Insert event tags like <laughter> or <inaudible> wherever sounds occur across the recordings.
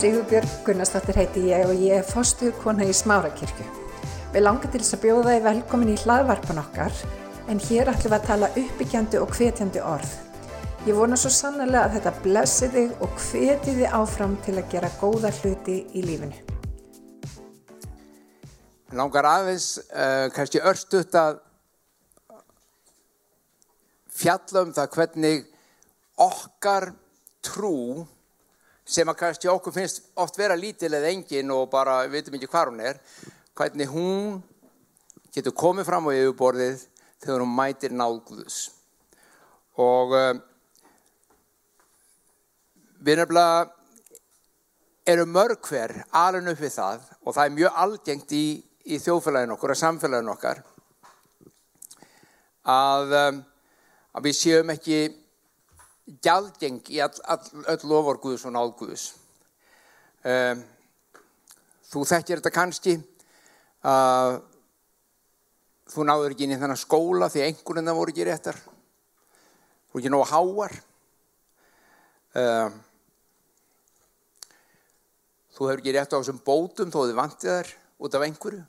Sigurbjörg Gunnarsdóttir heiti ég og ég er fostuðkona í Smárakirkju. Við langar til þess að bjóða þið velkomin í hlaðvarpan okkar en hér ætlum við að tala uppbyggjandi og hvetjandi orð. Ég vona svo sannlega að þetta blessi þig og hveti þið áfram til að gera góða hluti í lífinu. Langar aðeins, uh, kannski örstuðt að fjalla um það hvernig okkar trú sem að kannski okkur finnst oft vera lítil eða engin og bara við veitum ekki hvað hún er hvernig hún getur komið fram á yfirborðið þegar hún mætir náðguðus og um, við nefnilega erum mörg hver alveg upp við það og það er mjög algengt í, í þjófélagin okkur og samfélagin okkar að, um, að við séum ekki gjaldgeng í all, all, öll lovorguðus og nálguðus. Um, þú þekkir þetta kannski að uh, þú náður ekki inn í þennan skóla því einhvern veginn það voru ekki réttar. Þú voru ekki nógu háar. Um, þú hefur ekki rétt á þessum bótum þó þið vantið þær út af einhverju.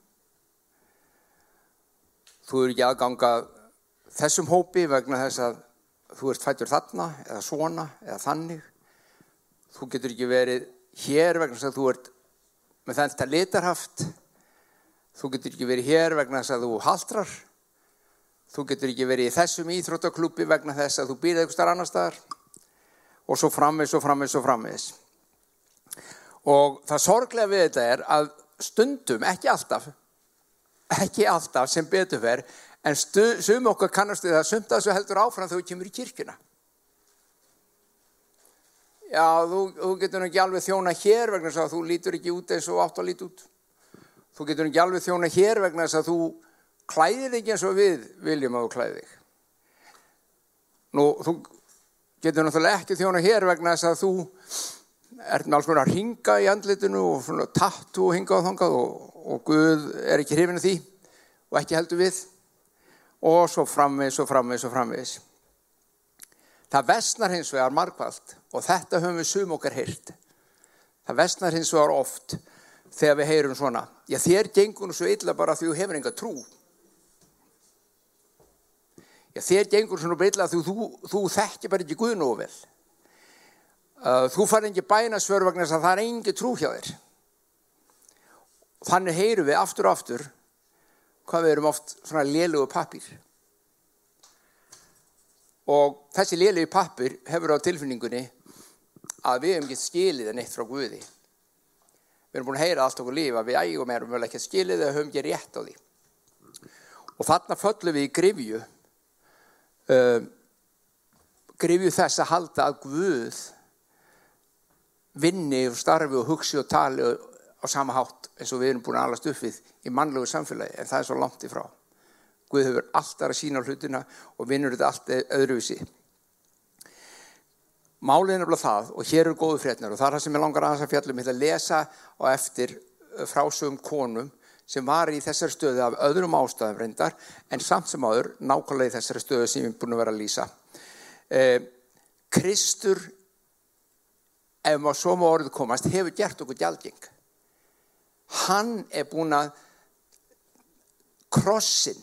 Þú hefur ekki aðgangað þessum hópi vegna þess að þú ert fættur þarna eða svona eða þannig. Þú getur ekki verið hér vegna þess að þú ert með þetta litarhaft. Þú getur ekki verið hér vegna þess að þú haldrar þú getur ekki verið í þessum íþróttaklúpi vegna þess að þú býrði eitthvað starf annar staðar. Og svo framvis og framvis og framvis og það sorglega við þetta er að stundum, ekki alltaf ekki alltaf sem betur verð en sum okkar kannast við það sumt að þessu heldur áfram þegar þú kemur í kirkuna já, þú, þú getur ekki alveg þjóna hér vegna þess að þú lítur ekki út eins og átt að lít út. Þú getur ekki alveg þjóna hér vegna þess að þú klæðir ekki eins og við viljum að þú klæðir þig. Nú, þú getur náttúrulega ekki þjóna hér vegna þess að þú er með alls konar að ringa í andlitinu og tattu og hinga á þangað og, og Guð er ekki hrifinu því og ekki heldur við og svo framvis og framvis og framvis. Það vestnar hins vegar margvalt og þetta höfum við sum okkar heyrt. Það vestnar hins vegar oft þegar við heyrum svona. Já þér gengur nú svo illa bara því þú hefur enga trú. Já þér gengur svona illa því þú, þú þekkir bara ekki Guðn og vel. Þú far ekki bæna svörvagnar þess að það er engi trú hjá þér. Þannig heyrum við aftur og aftur hvað við erum oft svona lélugu pappir. Og þessi lélugu pappir hefur á tilfinningunni að við hefum ekki skilið en eitt frá Guði. Við erum búin að heyra allt okkur líf að við ægum erum vel ekki skilið eða höfum ekki rétt á því. Og þarna föllum við í grifju, uh, grifju þess að halda að Guð vinni og starfi og hugsi og tali á sama hátt eins og við erum búin að alast upp við í mannlegu samfélagi en það er svo langt ifrá. Guð hefur alltaf að sína hlutina og vinnur þetta allt öðruvísi. Málið er nefnilega það og hér eru góðu frétnar og það er það sem ég langar aðeins að fjallum ætla að lesa á eftir frásögum konum sem var í þessari stöðu af öðrum ástæðum reyndar en samt sem áður nákvæmlega í þessari stöðu sem ég er búin að vera að lýsa. Eh, Kristur, ef maður svo má orðið komast, hefur gert okkur gjaldgeng. Hann er búin að krossin,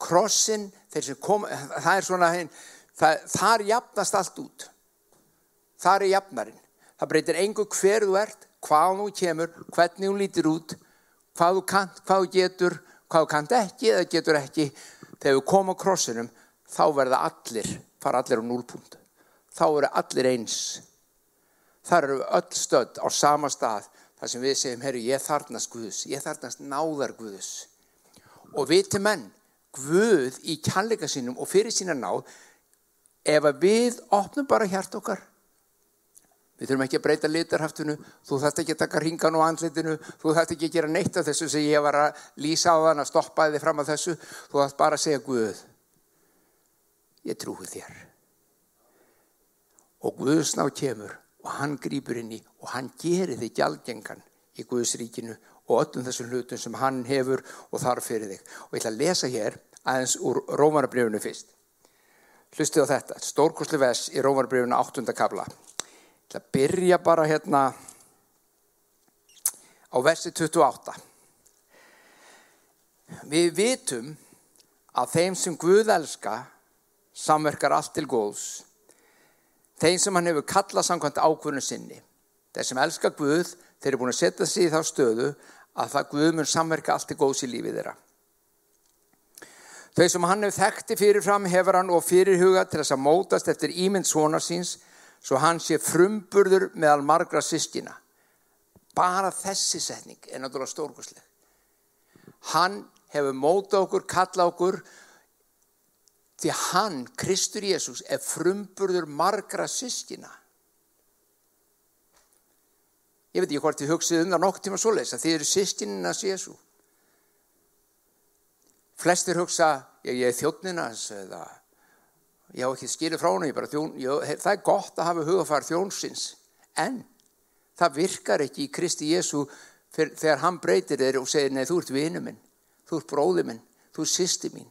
krossin, kom, það er svona, það, þar jafnast allt út. Þar er jafnarinn. Það breytir engu hver þú ert, hvað þú kemur, hvernig hún lítir út, hvað þú kant, hvað þú getur, hvað þú kant ekki eða getur ekki. Þegar við komum á krossinum, þá verða allir, fara allir á núlpunkt. Þá verða allir eins. Þar eru öll stödd á sama stað þar sem við segjum, herru, ég þarnast Guðus, ég þarnast náðar Guðus. Og við til menn, Guð í kjallega sínum og fyrir sína náð, ef við opnum bara hjart okkar, við þurfum ekki að breyta litarhaftinu, þú þarft ekki að taka ringan á andlitinu, þú þarft ekki að gera neitt af þessu sem ég var að lýsa á þann að stoppa þið fram að þessu, þú þarft bara að segja Guð, ég trúi þér. Og Guðsná kemur og hann grýpur inn í og hann gerir þig gjaldgengan í Guðsríkinu og öllum þessum hlutum sem hann hefur og þarf fyrir þig. Og ég ætla að lesa hér aðeins úr Rómarabrifinu fyrst. Hlustið á þetta, stórkosli vers í Rómarabrifinu 8. kabla. Ég ætla að byrja bara hérna á versi 28. Við vitum að þeim sem Guð elska samverkar allt til góðs. Þeim sem hann hefur kallað samkvæmt ákvörnu sinni. Þeir sem elska Guð, þeir eru búin að setja sig í þá stöðu að það Guð mun samverka allt til góðs í lífið þeirra. Þau sem hann hefur þekkti fyrirfram hefur hann og fyrirhuga til þess að mótast eftir ímynd svona síns svo hann sé frumburður meðal margra sískina. Bara þessi setning er náttúrulega stórkosleg. Hann hefur mótað okkur, kallað okkur því hann, Kristur Jésús, er frumburður margra sískina. Ég veit ekki hvort þið hugsið um það nokk tíma svo leiðis að þið eru sískinina Jésú. Flestir hugsa, ég, ég er þjónninas eða ég á ekki skilið frá henni, það er gott að hafa hugafar þjónsins, en það virkar ekki í Kristi Jésu þegar hann breytir þeir og segir, nei þú ert vinu minn, þú ert bróði minn, þú ert sýsti mín.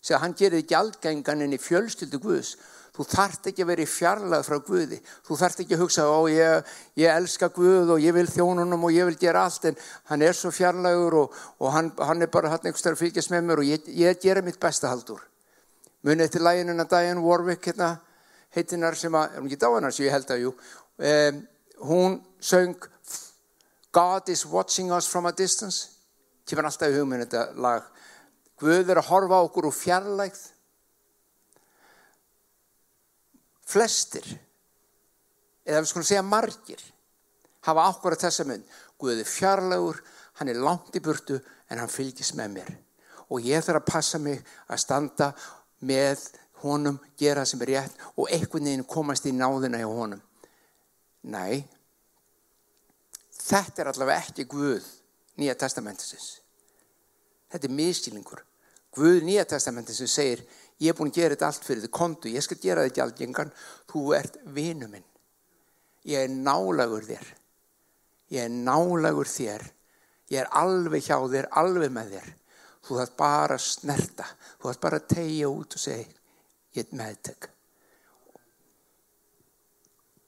Segja, hann gerir ekki aldgengan inn í fjölskyldu Guðs Þú þart ekki að vera í fjarlag frá Guði. Þú þart ekki að hugsa, ó ég, ég elska Guð og ég vil þjónunum og ég vil gera allt en hann er svo fjarlagur og, og hann, hann er bara hann einhverstað að fylgjast með mér og ég, ég gera mitt besta haldur. Munið eftir læginuna Diane Warwick hérna, heitinar sem að, er hún ekki dáinar sem ég held að jú, um, hún söng God is watching us from a distance. Kjöfum alltaf í hugminn þetta lag. Guð er að horfa okkur úr fjarlægð. Flestir eða við skulum segja margir hafa ákvarðað þessa mynd. Guði fjarlagur, hann er langt í burtu en hann fylgis með mér. Og ég þarf að passa mig að standa með honum gera það sem er rétt og einhvern veginn komast í náðina hjá honum. Nei Þetta er allavega ekki Guð Nýja testamentisins Þetta er miskýlingur Guð Nýja testamentisins segir ég er búin að gera þetta allt fyrir þið kontu, ég skal gera þetta aldjengan, þú ert vinu minn. Ég er nálagur þér. Ég er nálagur þér. Ég er alveg hjá þér, alveg með þér. Þú þarf bara að snerta, þú þarf bara að tegja út og segja, ég er meðtök.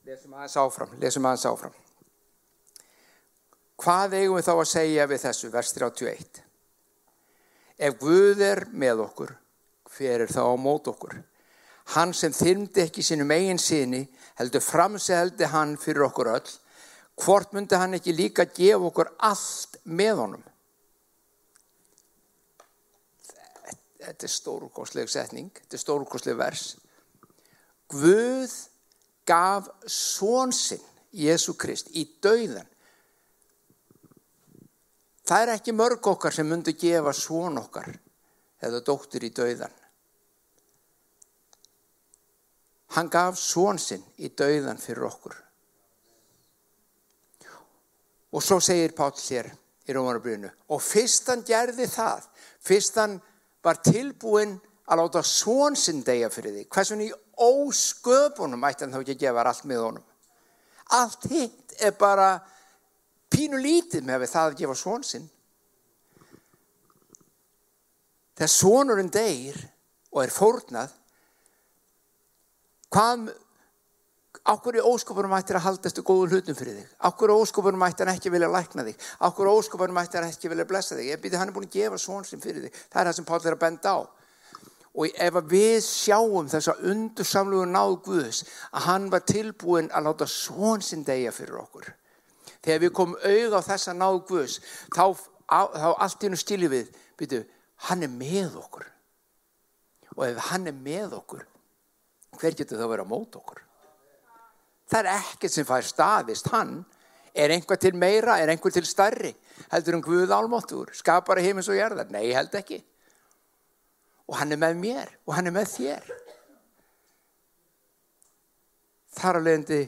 Lesum aðeins áfram, lesum aðeins áfram. Hvað eigum við þá að segja við þessu, vers 31? Ef Guð er með okkur, hver er þá á mót okkur. Hann sem þyrmdi ekki sínum eigin síni heldur framseheldi hann fyrir okkur öll. Hvort myndi hann ekki líka gefa okkur allt með honum? Þetta er stórkosleg setning, þetta er stórkosleg vers. Guð gaf svonsinn, Jésu Krist, í dauðan. Það er ekki mörg okkar sem myndi gefa svon okkar eða dóttur í dauðan. Hann gaf svonsinn í dauðan fyrir okkur. Og svo segir Páll hér í Rómanabrinu og fyrst hann gerði það, fyrst hann var tilbúin að láta svonsinn degja fyrir því, hversun í ósköpunum ætti hann þá ekki að gefa allt með honum. Allt hitt er bara pínu lítið með það að gefa svonsinn. Þegar svonurinn degir og er fórnað, Hvað, ákveður í óskopunum ættir að haldastu góðun hlutum fyrir þig? Ákveður í óskopunum ættir hann ekki vilja lækna þig? Ákveður í óskopunum ættir hann ekki vilja blessa þig? Ég byrði hann er búin að gefa svon sem fyrir þig. Það er það sem Páll er að benda á. Og ef við sjáum þessa undursamlugu náð Guðs að hann var tilbúin að láta svon sinn degja fyrir okkur. Þegar við komum auð á þessa náð Guðs þá, þá allt í hennu stíli við, byrju, hann er með okkur. Og ef hann er með okkur hver getur þá verið á mót okkur? Það er ekkert sem fær staðist hann. Er einhver til meira, er einhver til starri? Heldur um Guð álmáttur, skapar heimins og gerðar? Nei, held ekki. Og hann er með mér og hann er með þér. Þar að leiðandi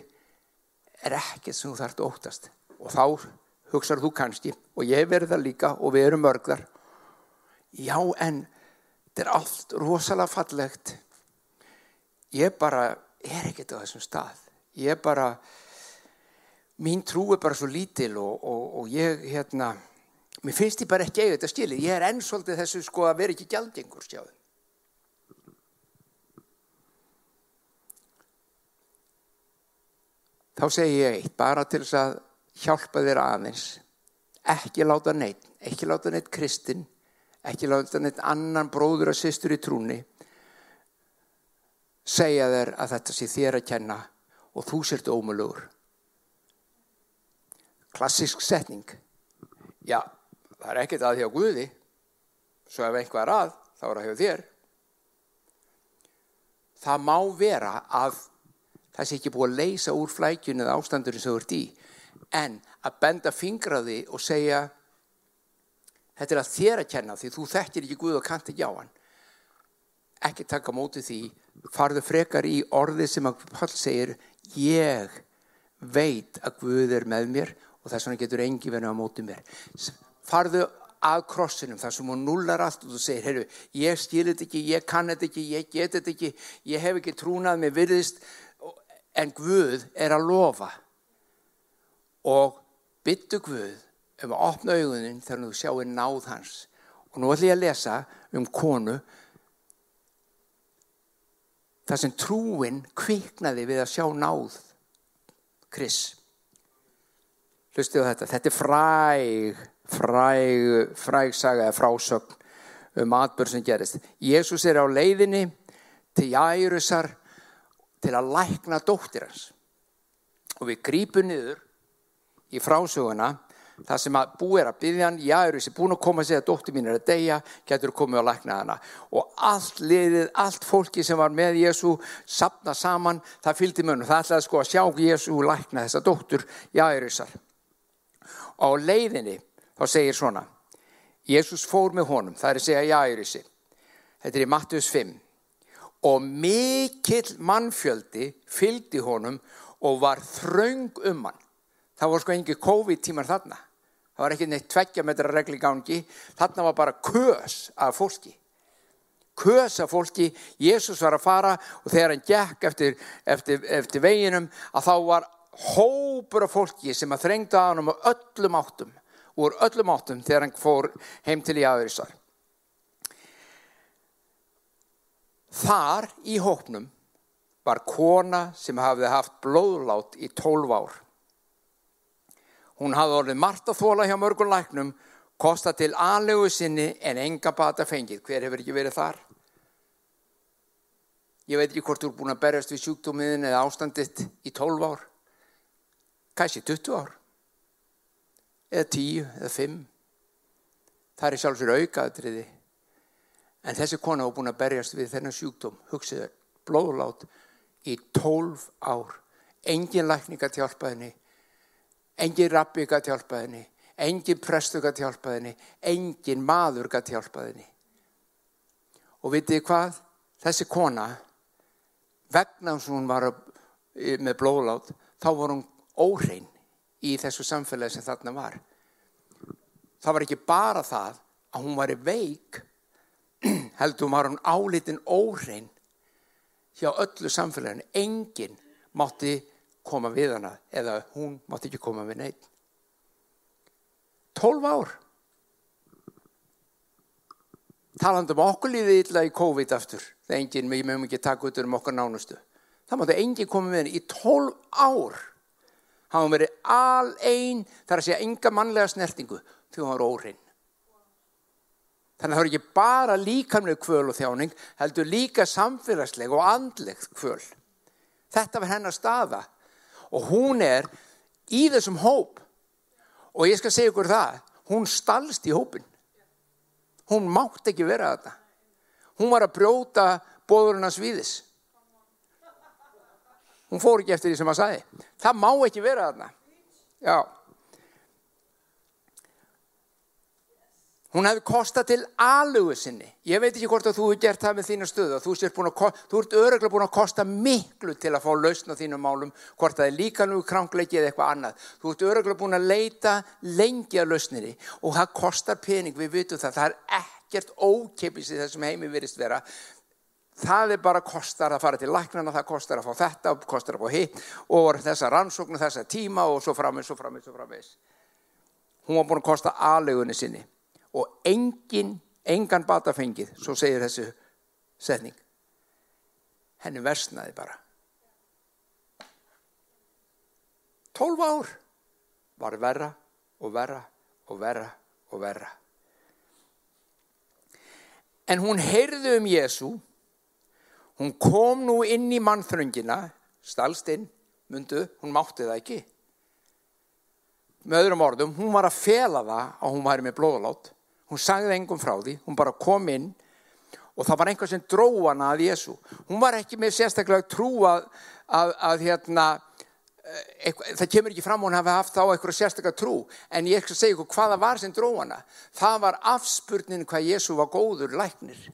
er ekkert sem þú þarfst óttast. Og þá hugsar þú kannski, og ég verður það líka og við erum mörglar. Já, en þetta er allt rosalega fallegt. Ég bara er ekkert á þessum stað. Ég bara mín trú er bara svo lítil og, og, og ég hérna mér finnst ég bara ekki eigið þetta skilið. Ég er ennsvöldið þessu sko að vera ekki gjaldingur sjáðu. Þá segi ég eitt bara til þess að hjálpa þér aðeins ekki láta neitt, ekki láta neitt kristin, ekki láta neitt annan bróður og sýstur í trúni segja þér að þetta sé þér að kenna og þú sért ómulugur. Klassisk setning. Já, það er ekkert að því á Guði, svo ef einhvað er að, þá er það hjá þér. Það má vera að það sé ekki búið að leysa úr flækjunu eða ástandurinn sem þú ert í, en að benda fingraði og segja þetta er að þér að kenna því þú þekkir ekki Guð og kannt ekki á hann. Ekki taka mótið því, farðu frekar í orði sem að Pál segir, ég veit að Guð er með mér og þess vegna getur engi verið á mótið mér. Farðu að krossinum þar sem hún nullar allt og þú segir, heyrðu, ég skilir þetta ekki, ég kann þetta ekki, ég get þetta ekki, ég hef ekki trúnað með virðist en Guð er að lofa og byttu Guð um að opna augunin þegar þú sjáir náð hans. Og nú ætlum ég að lesa um konu þar sem trúin kviknaði við að sjá náð. Chris hlustu á þetta. Þetta er fræg fræg, fræg saga eða frásögn um atbörð sem gerist. Jésús er á leiðinni til Jærusar til að lækna dóttir hans. Og við grípum niður í frásöguna það sem að búið er að byggja hann Jærus er búin að koma? að segja að dóttir mín er að deyja getur komið að lækna hana. Og allt liðið, allt fólki sem var með Jésu sapna saman, það fylgdi munum það ætlaði sko að sjá Jésu lækna þessa dóttur Jærusar og á leiðinni þá segir svona Jésús fór með honum, það er að segja Jærusi þetta er í Mattius 5 og mikill mannfjöldi fylgdi honum og var þraung um hann það voru sko engi COVID-tímar þarna það var ekki neitt tveggja metra regli gangi þarna var bara kös af fólki kös af fólki Jésús var að fara og þegar hann gekk eftir, eftir, eftir veginum að þá var hópur af fólki sem að þrengda á hann um öllum áttum úr öllum áttum þegar hann fór heim til Jáðurísar. Þar í hópnum var kona sem hafði haft blóðlát í tólf ár. Hún hafði orðið margt að þóla hjá mörgum læknum, kosta til aðlegu sinni en enga bata fengið. Hver hefur ekki verið þar? Ég veit ekki hvort þú er búin að berjast við sjúkdómiðin eða ástanditt í tólf ár. Kanski 20 ár eða tíu eða fimm. Það er sjálfsögur aukaðatriði. En þessi kona var búin að berjast við þennan sjúkdóm, hugsiðu, blóðlát í tólf ár. Engin lækninga tjálpaðinni, engin rabbiga tjálpaðinni, engin prestuga tjálpaðinni, engin maðurga tjálpaðinni. Og vitið hvað? Þessi kona, vegna sem hún var með blóðlát, þá var hún óhrein í þessu samfélagi sem þarna var. Það var ekki bara það að hún var í veik, <clears throat> heldur var hún álitin óhrein hjá öllu samfélaginu. Engin mátti koma við hana eða hún mátti ekki koma við neitt. Tólf ár. Talandum okkur líði illa í COVID aftur. Það er engin, við mögum ekki taka út um okkar nánustu. Það mátti engin koma við henni í tólf ár hann var verið al einn þar að segja enga mannlega snertingu því hann var órein þannig að það er ekki bara líkamlega kvöl og þjáning heldur líka samfélagsleg og andlegt kvöl þetta var hennar staða og hún er í þessum hóp. Og ég skal segja ykkur það hún stalst í hópin hún mátt ekki vera þetta hún var að brjóta bóðurinn að svíðis hún fór ekki eftir því sem hann sagði. Það má ekki vera þarna. Já hún hefði kostað til alugu sinni. Ég veit ekki hvort að þú hefur gert það með þína stöðu. Þú, þú ert öruglega búin að kosta miklu til að fá lausna þínum málum hvort það er líka nú krankleiki eða eitthvað annað. Þú ert öruglega búin að leita lengi að lausninni og það kostar pening. Við vitum það, það er ekkert ókeipis í þessum heimi virist vera. Það er bara kostar að fara til læknana, það kostar að fá þetta, kostar að fá hitt og þessa rannsóknu, þessa tíma og svo framins, svo framins, svo framins. Hún var búin að kosta aðlegunni sinni og engin, engan batafengið, svo segir þessu setning. Henni versnaði bara. Tólf ár var verra og verra og verra og verra. En hún heyrði um Jésu, hún kom nú inn í mannþröngina, stalst inn, myndu, hún mátti það ekki. Með öðrum orðum, hún var að fela það að hún væri með blóðalát. Hún sagði engum frá því, hún bara kom inn og það var einhver sem dró hana að Jésu. Hún var ekki með sérstaklega trú að, að, að hérna, eitthvað, það kemur ekki fram hún hafi haft þá eitthvað sérstaklega trú, en ég skal segja ykkur hvaða var sem dró hana. Það var afspurnin hvað Jésu var góður læknir.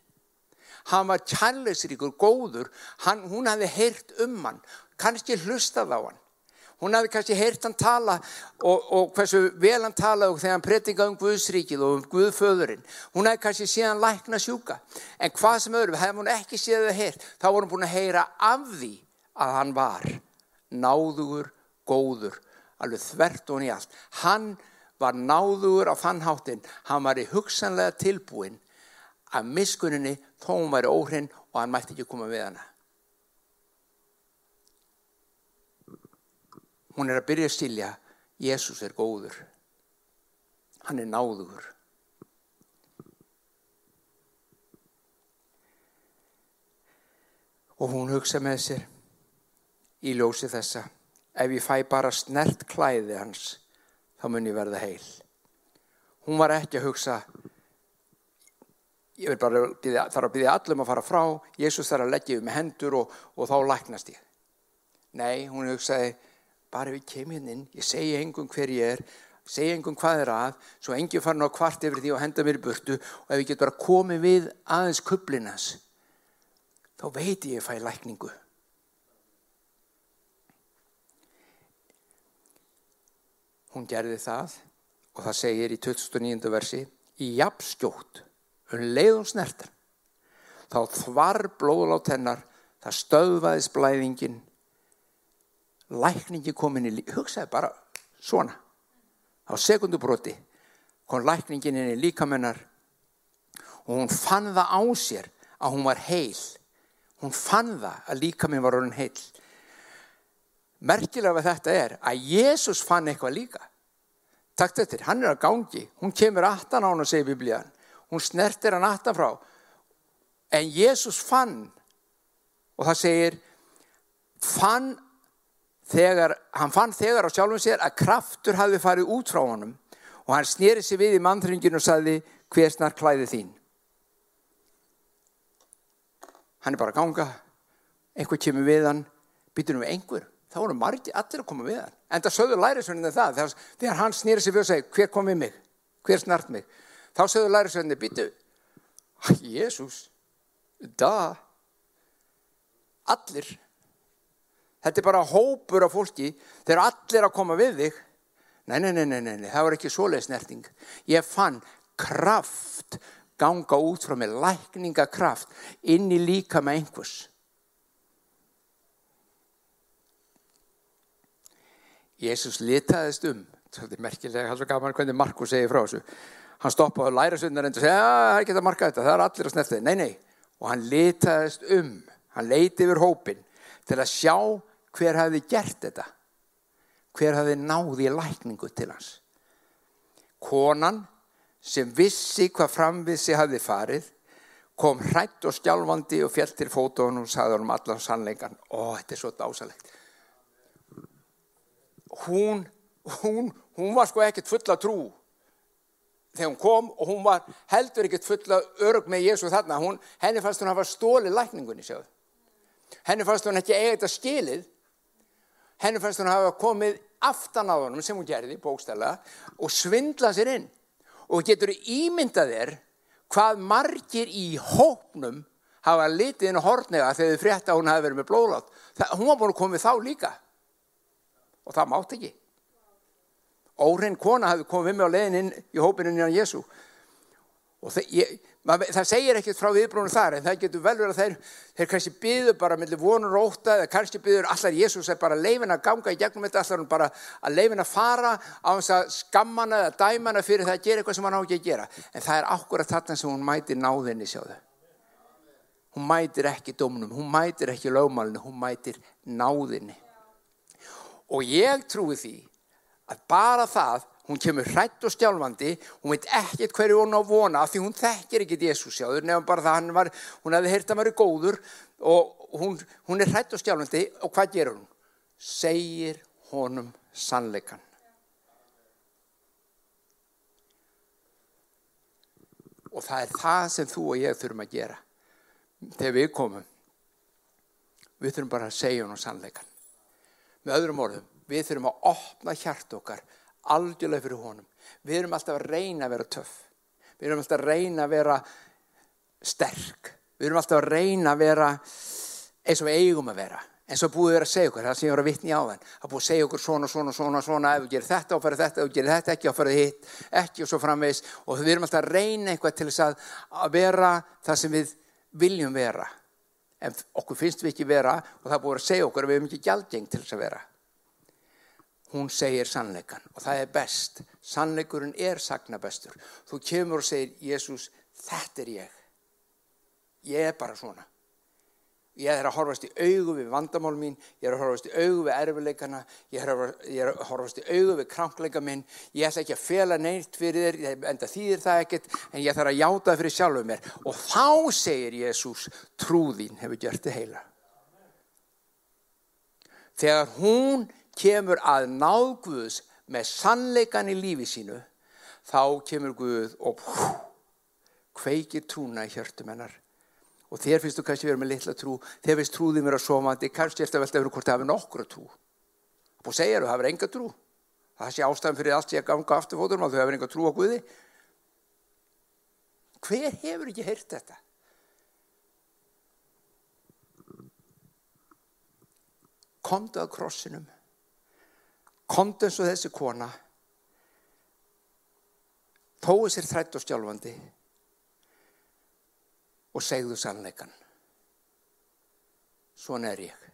Hann var kærleisríkur, góður, hann, hún hefði heyrt um hann, kannski hlustað á hann. Hún hefði kannski heyrt hann tala og, og hversu vel hann talaði þegar hann predingaði um Guðsríkið og um Guðföðurinn. Hún hefði kannski séð hann lækna sjúka. En hvað sem öðru, hefði hún ekki séð það heyrt, þá voru hún búin að heyra af því að hann var náðugur, góður, alveg þvert og hann í allt. Hann var náðugur á þann háttinn, hann var í hugsanlega tilbúin að miskuninni þó hún væri óhrinn og hann mætti ekki koma við hana. Hún er að byrja að stilja Jésús er góður. Hann er náður og hún hugsa með sér í ljósi þessa ef ég fæ bara snert klæði hans þá mun ég verða heil. Hún var ekki að hugsa ég bara þarf að byrja allum að fara frá Jésús þarf að leggja um hendur og, og þá læknast ég. Nei, hún hugsaði bara við kemum hérna inn, ég segja engum hver ég er, segja engum hvað er að, svo enginn fara ná kvart yfir því og henda mér í burtu og ef ég get bara komið við aðeins kublinas, þá veit ég að ég fæ lækningu. Hún gerði það og það segir í 2009. versi, í jafnskjótt, um leiðum snertar, þá þvar blóðlátt hennar, það stöðvaðis blæðingin lækningi komin í, hugsaði bara svona, á sekundubróti kom lækningin inn í líkamennar og hún fann það á sér að hún var heil. Hún fann það að líkaminn var orðin heil. Merkilega við þetta er að Jésús fann eitthvað líka. Takt eftir, hann er að gangi. Hún kemur aftan á hann og segir biblíðan hún snertir hann aftan frá. En Jésús fann og það segir fann þegar, hann fann þegar á sjálfum sér að kraftur hafi farið út frá honum og hann snýri sig við í mannþringinu og sagði hver snar klæði þín? Hann er bara að ganga. Einhver kemur við hann. Býtur um einhver, þá voru margir allir að koma við hann, en það sögðu lærisvöndinu það. Þegar, þegar hann snýri sig við og segi hver kom við mig, hver snart mig? Þá sögðu lærisvöndinu, býtu Jésús da. Allir Þetta er bara hópur af fólki, eru allir að koma við þig. Nei, nei, nei, nei, nei, það var ekki svoleið snerting. Ég fann kraft ganga út frá mig, lækningakraft inn í líka með einhvers. Jésús litaðist um, þetta er merkilega, það er svo gaman hvernig Markus segir frá þessu. Hann stoppaði læra sundar en segja, það er ekki þetta marka þetta, það er allir að snertið. Nei, nei, og hann litaðist um, hann leiti yfir hópin til að sjá hver hafi gert þetta? Hver hafi náði lækningu til hans? Konan sem vissi hvað framvið sig hafi farið kom hrætt og skjálfandi og fjell til fótónu og sagði um allan sannleikan ó, þetta er svo dásalegt hún hún, hún var sko ekkert fulla trú þegar hún kom og hún var heldur ekkert fulla örg með Jésu þarna. Hún, henni fannst hún að hafa stóli lækningunni sjáðu. Henni fannst hún ekki eiga þetta skilið henni fannst hún hafa komið aftan á honum sem hún gerði bókstæla og svindla sér inn. Og getur ímyndað þér hvað margir í hópnum hafa litið inn á hortnega þegar þau frétta að hún hafi verið með blóðlátt hún var búin að komið þá líka. Og það mátt ekki. Órein kona hafi komið með á leðin inn í hópinu innan Jésu og það, ég, það segir ekkert frá viðbrúnum þar en það getur vel verið að þeir, þeir kannski byður bara mellir vonur og óta eða kannski byður allar Jésús er bara leifin að ganga í gegnum þetta allar hann bara að leifin að fara á þess að skammana eða dæmana fyrir það að gera eitthvað sem hann á ekki að gera. En það er akkurat þarna sem hún mætir náðinni sjáðu. Hún mætir ekki domnum, hún mætir ekki lögmálinu, hún mætir náðinni. Og ég trúi því að bara það Hún kemur hrætt og stjálfandi, hún veit ekkert hverju hún á vona því hún þekkir ekkert Jésús jáður nefnum bara það hann var, hún hefði heyrt að hann var góður og hún, hún er hrætt og stjálfandi og hvað gerur hún? Segir honum sannleikan. Og það er það sem þú og ég þurfum að gera þegar við komum. Við þurfum bara að segja honum sannleikan. Með öðrum orðum, við þurfum að opna hjart okkar algjörlega fyrir honum. Við erum alltaf að reyna að vera töff. Við erum alltaf að reyna að vera sterk. Við erum alltaf að reyna að vera eins og við eigum að vera. En svo búið við að segja okkur, það sem ég voru að vitni á þann, að búið að segja okkur svona, svona, svona, svona, ef við gerum þetta og fyrir þetta, ef við gerum þetta ekki og fyrir hitt, ekki og svo framvegs. Og við erum alltaf að reyna eitthvað til þess að, að vera það sem við viljum vera. En okkur finnst við ekki vera og það búið að segja okkur að við erum ekki gjaldgeng til þess að vera hún segir sannleikan og það er best. Sannleikurinn er sagna bestur þú kemur og segir Jésús þetta er ég. Ég er bara svona. Ég er að horfast í augu við vandamál mín ég er að horfast í augu við erfileikana ég er að, ég er að horfast í augu við krankleika minn. Ég ætla ekki að fela neitt fyrir þér enda þýðir það ekkert en ég þarf að játa fyrir sjálfuð mér. Og þá segir Jésús trúðín hefur gjört þið heila. Þegar hún kemur að náð Guðs með sannleikan í lífi sínu þá kemur Guð og hú, kveikir trúna í hjörtum hennar. Og þér finnst þú kannski verið með litla trú þér finnst trúðið mér að sofandi kannski eftir að velta verið hvort það hefur nokkru trú. Og segjar þú, það hefur enga trú. Það sé ástæðan fyrir allt ég að ganga aftur fótum og þú hefur enga trú á Guði. Hver hefur ekki heyrt þetta? Komdu að krossinum komdu eins og þessi kona. Tói sér þrætt og stjálfandi og segðu sannleikan svona er ég.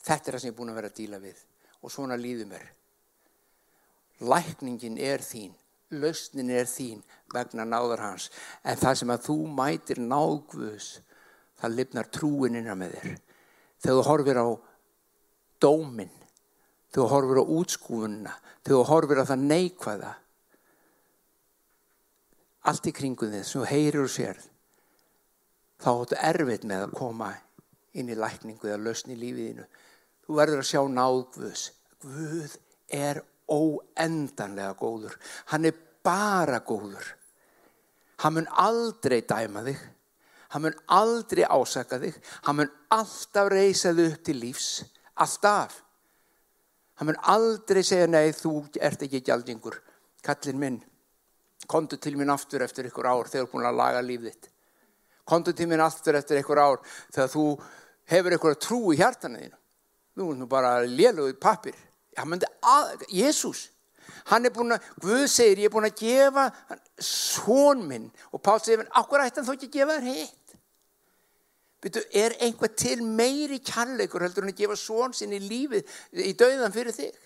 Þetta er það sem ég er búin að vera að díla við. Og svona líður mér. Lækningin er þín. Lausnin er þín vegna náður hans. En það sem að þú mætir náðgvus það lifnar trúin innan með þér. Þegar þú horfir á dóminn þegar þú horfir á útskúfunna, þegar þú horfir á það neikvæða, allt í kringum þið sem þú heyrir og sér, þá áttu erfitt með að koma inn í lækningu eða lausni í lífiðinu. Þú verður að sjá náð Guðs. Guð er óendanlega góður. Hann er bara góður. Hann mun aldrei dæma þig. Hann mun aldrei ásaka þig. Hann mun alltaf reysa þig upp til lífs. Alltaf. Hann mun aldrei segja nei, þú ert ekki gjaldingur. Kallin minn, kontu til minn aftur eftir ykkur ár þegar þú er búin að laga lífðitt. Kontu til minn aftur eftir ykkur ár þegar þú hefur ykkur að trú í hjartana þínu. Þú er nú bara léluguð pappir. Jésús, hann er búin að, Guð segir, ég er búin að gefa svon minn og Pál segir, okkur ætti hann þó ekki að gefa þér hitt. Byrju, er einhvað til meiri kærleikur heldur hann að gefa svon sinni í lífið í dauðan fyrir þig?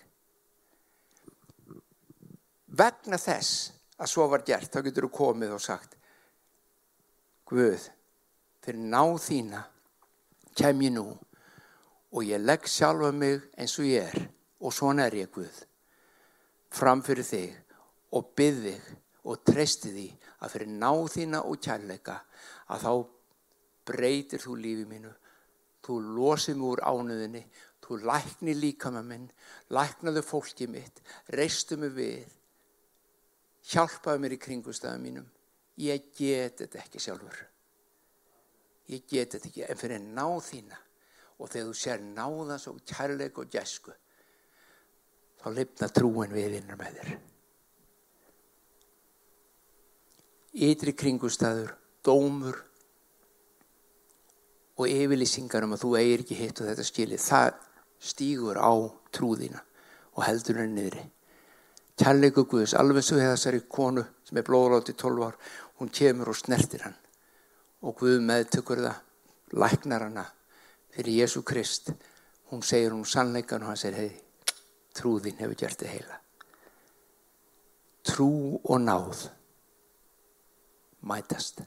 Vegna þess að svo var gert, þá getur þú komið og sagt Guð, fyrir náð þína kem ég nú og ég legg sjálfa mig eins og ég er og svona er ég Guð fram fyrir þig og byrð þig og treysti því að fyrir náð þína og kærleika að þá breytir þú lífið mínu, þú losið mér úr ánöðinni, þú lækni líka með minn, læknaðu fólkið mitt, reistu mig við, hjálpaðu mér í kringustafum mínum. Ég get þetta ekki sjálfur. Ég get þetta ekki, en fyrir náð þína og þegar þú sér náðans og kærleik og gæsku, þá lifna trúin við innar með þér. Ytri kringustafur, dómur, og yfirlýsingar um að þú eigir ekki hitt og þetta skilir, það stýgur á trúðina og heldur henni niðri. Kærleiku Guðs, alveg svo hefða þessari konu sem er blóðlátt í 12 ár, hún kemur og snertir hann og Guð meðtökur það, læknar hana fyrir Jésu Krist. Hún segir hún sannleikan og hann segir, hei, trúðin hefur gert þið heila. Trú og náð mætast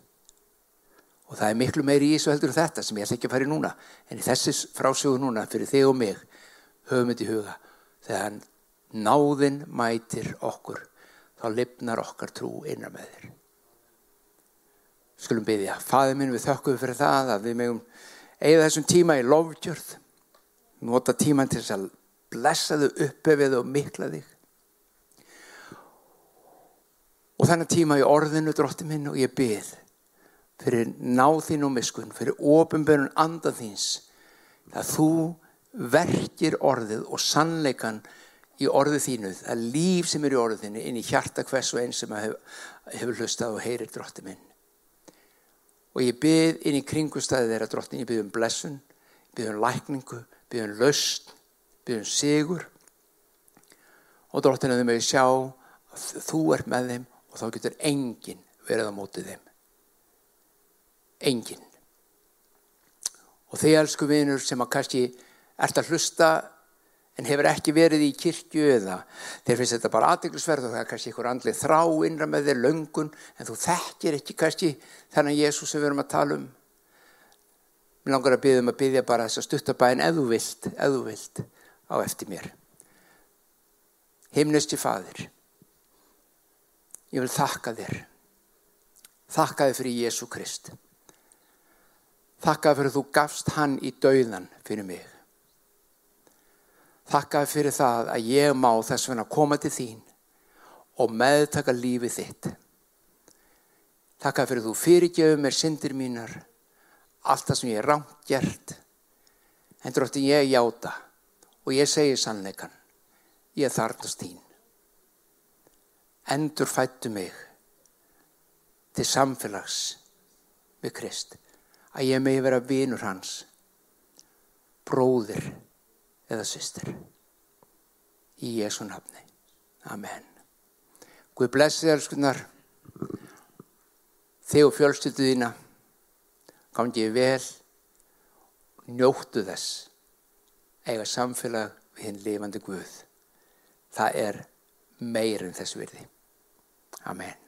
og það er miklu meiri í þessu heldur en þetta sem ég ætla ekki að fara í núna en í þessi frásögu núna fyrir þig og mig höfum þetta í huga þegar náðin mætir okkur, þá lifnar okkar trú innan með þér. Skulum byggja, faði minn við þökkum fyrir það að við megum eigða þessum tíma í lofgjörð, nota tíman til þess að blessa þau uppefið og mikla þig. Og þennan tíma í orðinu drótti minn og ég bygg fyrir náð þín og miskun, fyrir ofinbörun andað þíns, að þú verkir orðið og sannleikan í orðið þínu, það líf sem er í orðið þínu inn í hjarta hvers og einn sem hefur, hefur hlustað og heyrir drótti minn. Og ég byrð inn í kringustæði þeirra drottin, ég byrð um blessun, byrð um lækningu, byrð um löst, byrð um sigur. Og drottin að þau mögðu sjá að þú ert með þeim og þá getur enginn verið á mótið þeim. Enginn. Og þeir elsku vinur sem að kannski ert að hlusta en hefur ekki verið í kirkju eða þeir finnst þetta bara aðdeglusverð og það er kannski einhver andlið þrá innra með þeir löngun en þú þekkir ekki kannski þennan Jésús sem við erum að tala um. Mér langar að byggja um að byggja bara þess að stuttabæðin þú vilt, þú vilt á eftir mér. Himnusti fadir, ég vil þakka þér. Þakka þér fyrir Jésu Krist. Þakka fyrir þú gafst hann í dauðan fyrir mig. Þakkaði fyrir það að ég má þess vegna koma til þín og meðtaka lífið þitt. Þakkaði fyrir þú fyrirgjöfu mér syndir mínar, allt það sem ég er rámt gert. En drótti ég játa og ég segi sannleikan, ég þarnast þín. Endur fættu mig til samfélags við Krist, að ég megi vera vinur hans, bróðir, eða sýstir. Í Jésu nafni. Amen. Guð blessi þér skunar. Þig og fjölstöldu þína. Gangið vel. Njóttu þess. Eiga samfélag við hinn lifandi Guð. Það er meirinn þess virði. Amen.